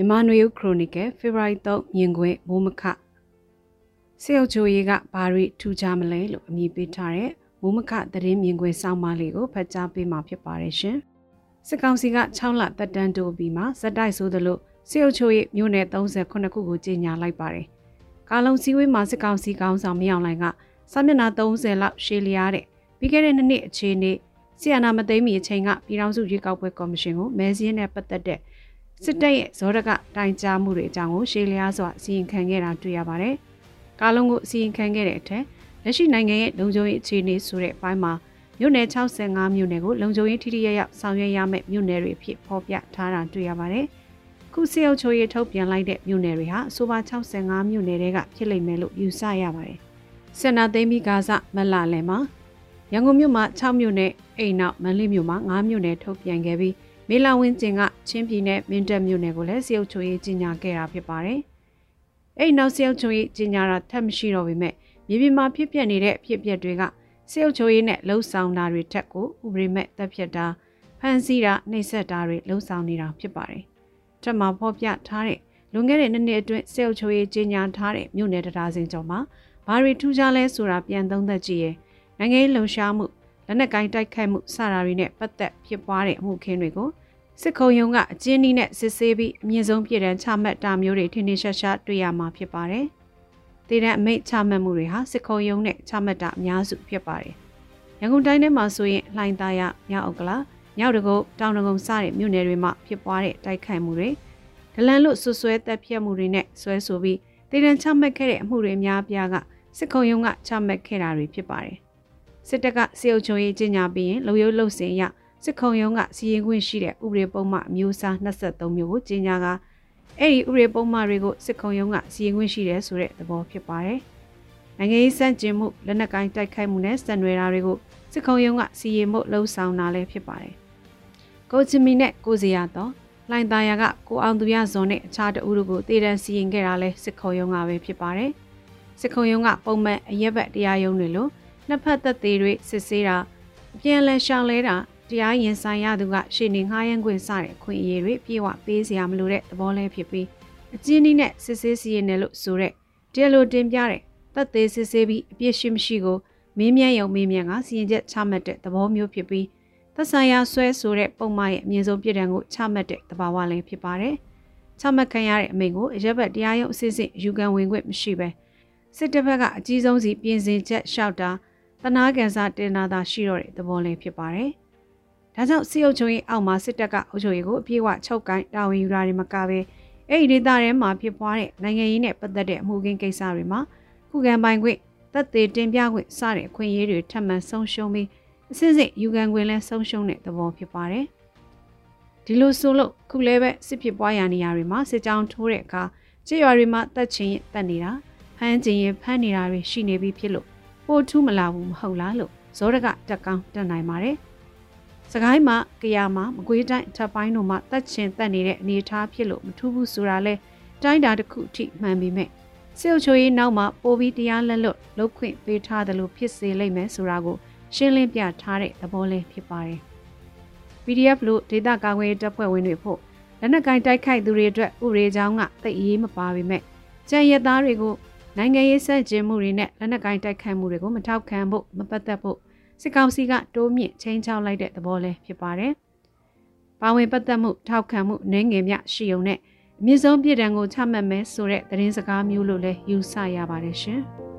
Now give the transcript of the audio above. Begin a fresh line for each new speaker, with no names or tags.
မြန်မာနွေဦးခရိုနီကယ်ဖေဖော်ဝါရီ3မြင်ကွင်းမိုးမခစေအုပ်ချိုရေးကဘာရီထူကြမလဲလို့အမည်ပေးထားတဲ့မိုးမခသတင်းမြင်ကွင်းစောင်းမလေးကိုဖတ်ကြားပေးမှာဖြစ်ပါတယ်ရှင်စစ်ကောင်စီက6လတက်တန်းတိုးပြီးမှဇက်တိုက်ဆိုသလိုစေအုပ်ချိုရေးမြို့နယ်38ခုကိုကြီးညာလိုက်ပါတယ်ကာလုံစည်းဝေးမှာစစ်ကောင်စီကောင်းဆောင်မြောင်လိုင်ကစာမျက်နှာ30လောက်ရှေ့လျားတဲ့ပြီးခဲ့တဲ့နှစ်နှစ်အခြေအနေဆီယနာမသိမ်းမီအချိန်ကပြည်ထောင်စုရွေးကောက်ပွဲကော်မရှင်ကိုမဲစင်းနဲ့ပတ်သက်တဲ့ စစ်တပ်ရဲ့ဇောရကတိုင်ကြားမှုတွေအကြောင်းကိုရှေးလျားစွာအစီရင်ခံခဲ့တာတွေ့ရပါတယ်။ကားလုံးကိုအစီရင်ခံခဲ့တဲ့အထက်လက်ရှိနိုင်ငံရဲ့လုံခြုံရေးအခြေအနေဆိုတဲ့အပိုင်းမှာမြို့နယ်65မြို့နယ်ကိုလုံခြုံရေးထိထိရရဆောင်ရွက်ရမယ့်မြို့နယ်တွေဖြစ်ဖော်ပြထားတာတွေ့ရပါတယ်။ခုစေအုပ်ချုပ်ရေးထုတ်ပြန်လိုက်တဲ့မြို့နယ်တွေဟာအဆိုပါ65မြို့နယ်တွေကဖြစ်လိမ့်မယ်လို့ယူဆရပါတယ်။စင်နာသိမ်းပြီးကာစမလလည်းမှာရန်ကုန်မြို့မှာ6မြို့နယ်အိမ်နောက်မန္တလေးမြို့မှာ9မြို့နယ်ထုတ်ပြန်ခဲ့ပြီး မေလာဝင်းကျင်ကချင်းပြည်နယ်မင်းတပ်မြို့နယ်ကိုလည်းစေအုပ်ချုပ်ရေးကြီးညာခဲ့တာဖြစ်ပါတယ်။အဲ့နောက်စေအုပ်ချုပ်ရေးကြီးညာတာထပ်မရှိတော့ပေမဲ့မြေပြင်မှာဖြစ်ပျက်နေတဲ့ဖြစ်ပျက်တွေကစေအုပ်ချုပ်ရေးနဲ့လှုပ်ဆောင်တာတွေထက်ကိုဥပဒေမဲ့တပ်ဖြတ်တာဖမ်းဆီးတာနှိပ်စက်တာတွေလှုပ်ဆောင်နေတာဖြစ်ပါတယ်။ထပ်မဖော်ပြထားတဲ့လွန်ခဲ့တဲ့နှစ်နှစ်အတွင်းစေအုပ်ချုပ်ရေးကြီးညာထားတဲ့မြို့နယ်တရားစင်ကျော်မှာဘာတွေထူးခြားလဲဆိုတာပြန်သုံးသပ်ကြည့်ရင်နိုင်ငံရေးလှုံ့ဆော်မှုလက်နက်ကိုင်းတိုက်ခိုက်မှုစတာတွေနဲ့ပတ်သက်ဖြစ်ပွားတဲ့အမှုခင်းတွေကို စစ်ခုံရုံးကအကျဉ်းနည်းနဲ့စစ်ဆေးပြီးအမြင့်ဆုံးပြည်ထန်ချမှတ်တာမျိုးတွေထင်ထင်ရှားရှားတွေ့ရမှာဖြစ်ပါတယ်။တည်တဲ့အမိတ်ချမှတ်မှုတွေဟာစစ်ခုံရုံးနဲ့ချမှတ်တာအများစုဖြစ်ပါတယ်။ရန်ကုန်တိုင်းထဲမှာဆိုရင်လှိုင်သားရမြောက်ဥက္ကလာမြောက်တကုတ်တောင်တကုံစတဲ့မြို့နယ်တွေမှာဖြစ်ပွားတဲ့တိုက်ခိုက်မှုတွေဒလန်လို့ဆွဆွဲတက်ဖြတ်မှုတွေနဲ့ဆွဲဆိုပြီးတည်တံချမှတ်ခဲ့တဲ့အမှုတွေအများအပြားကစစ်ခုံရုံးကချမှတ်ခဲ့တာတွေဖြစ်ပါတယ်။စစ်တပ်ကစေအုပ်ချုပ်ရေးကြီးညာပြီးရင်လုံရုပ်လှုပ်စင်ရ စစ်ခုံရုံးကစီရင်ခွင့်ရှိတဲ့ဥပဒေပုံမှန်မျိုးစား23မျိုးကိုကြီးညာကအဲ့ဒီဥပဒေပုံမှန်တွေကိုစစ်ခုံရုံးကစီရင်ခွင့်ရှိတယ်ဆိုတဲ့သဘောဖြစ်ပါတယ်။နိုင်ငံရေးစန့်ကျင်မှုလက်နက်ကိုင်းတိုက်ခိုက်မှုနဲ့ဆက်နွယ်တာတွေကိုစစ်ခုံရုံးကစီရင်မှုလှုံ့ဆော်တာလည်းဖြစ်ပါတယ်။ကိုချီမီနဲ့ကိုစီယာတော့လိုင်သားယာကကိုအောင်သူရဇွန်နဲ့အခြားတအူတို့ကိုတည်တံစီရင်ခဲ့တာလဲစစ်ခုံရုံးကပဲဖြစ်ပါတယ်။စစ်ခုံရုံးကပုံမှန်အရက်ဘက်တရားရုံးတွေလိုနှစ်ဖက်သက်သေတွေစစ်ဆေးတာအပြန်လည်ရှောင်လဲတာ တရားရင်ဆိုင်ရသူကရှေ့နေငှားရမ်းခွင့်စတဲ့ခွင့်အရေးတွေပြေဝပေးစရာမလိုတဲ့သဘောလဲဖြစ်ပြီးအကျဉ်းနည်းနဲ့စစ်ဆေးစီရင်တယ်လို့ဆိုတဲ့တရားလိုတင်ပြတဲ့တပ်သေးစစ်ဆေးပြီးအပြစ်ရှိမရှိကိုမင်းမြန်းယုံမင်းမြန်းကစီရင်ချက်ချမှတ်တဲ့သဘောမျိုးဖြစ်ပြီးသက်ဆိုင်ရာဆွဲဆိုတဲ့ပုံမှန်ရဲ့အမြင့်ဆုံးပြည်တံကိုချမှတ်တဲ့သဘာဝလည်းဖြစ်ပါတယ်။ချမှတ်ခံရတဲ့အမိန့်ကိုအရက်ဘက်တရားရုံးအစစ်စစ်ယူကန်ဝင်ခွင့်မရှိပဲစစ်တပ်ဘက်ကအကြီးဆုံးစီပြင်ဆင်ချက်လျှောက်တာတနာကန်စာတင်နာတာရှိတော့တဲ့သဘောလည်းဖြစ်ပါတယ်။ ဒါကြောင့်စစ်အုပ်ချုပ်ရေးအောက်မှာစစ်တပ်ကအုပ်ချုပ်ရေးကိုအပြည့်အဝချုပ်ကိုင်းတာဝန်ယူတာတွေမကဘဲအဲ့ဒီဒေသထဲမှာဖြစ်ပွားတဲ့နိုင်ငံရေးနဲ့ပတ်သက်တဲ့အမှုကင်းကိစ္စတွေမှာခုခံပိုင်ခွင့်သက်သေတင်ပြခွင့်စတဲ့အခွင့်အရေးတွေထပ်မံဆုံးရှုံးပြီးအစစ်စစ်ယူခံခွင့်လဲဆုံးရှုံးတဲ့သဘောဖြစ်ပါတယ်။ဒီလိုဆိုလို့ခုလဲပဲစစ်ဖြစ်ပွားရာနေရာတွေမှာစစ်ကြောင်းထိုးတဲ့အခါကြေးရွာတွေမှာတက်ချင်းတက်နေတာဖမ်းကျင်ရင်ဖမ်းနေတာတွေရှိနေပြီဖြစ်လို့ပို့ထူးမလာဘူးမဟုတ်လားလို့ဇောရကတက်ကောင်းတက်နိုင်ပါတယ်။ စကိုင်းမှာကရမှာမကွေးတိုင်းထပ်ပိုင်းတို့မှာတက်ချင်တက်နေတဲ့အနေအထားဖြစ်လို့မထူးဘူးဆိုတာလဲတိုင်းတာတစ်ခုအထိမှန်ပေမဲ့စေုပ်ချိုရေးနောက်မှာပိုပြီးတရားလက်လွတ်လုတ်ခွင့်ပေးထားတယ်လို့ဖြစ်စေလိမ့်မယ်ဆိုတာကိုရှင်းလင်းပြထားတဲ့သဘောလေးဖြစ်ပါတယ်။ PDF လို့ဒေတာကာကွယ်တပ်ဖွဲ့ဝင်တွေဖို့လက်နက်ကင်တိုက်ခိုက်သူတွေအတွက်ဥရေချောင်းကတိတ်အေးမပါပေမဲ့ကြံရသားတွေကိုနိုင်ငံရေးဆက်ကျင်းမှုတွေနဲ့လက်နက်ကင်တိုက်ခိုက်မှုတွေကိုမထောက်ခံဖို့မပတ်သက်ဖို့ စစ်ကောင်စီကတိုးမြင့်ချင်းချောက်လိုက်တဲ့သဘောလည်းဖြစ်ပါတယ်။ပါဝင်ပတ်သက်မှုထောက်ခံမှုနှင်းငယ်မြရှိုံနဲ့အမြင့်ဆုံးပြည်တံကိုချမှတ်မယ်ဆိုတဲ့သတင်းစကားမျိုးလို့လည်းယူဆရပါတယ်ရှင်။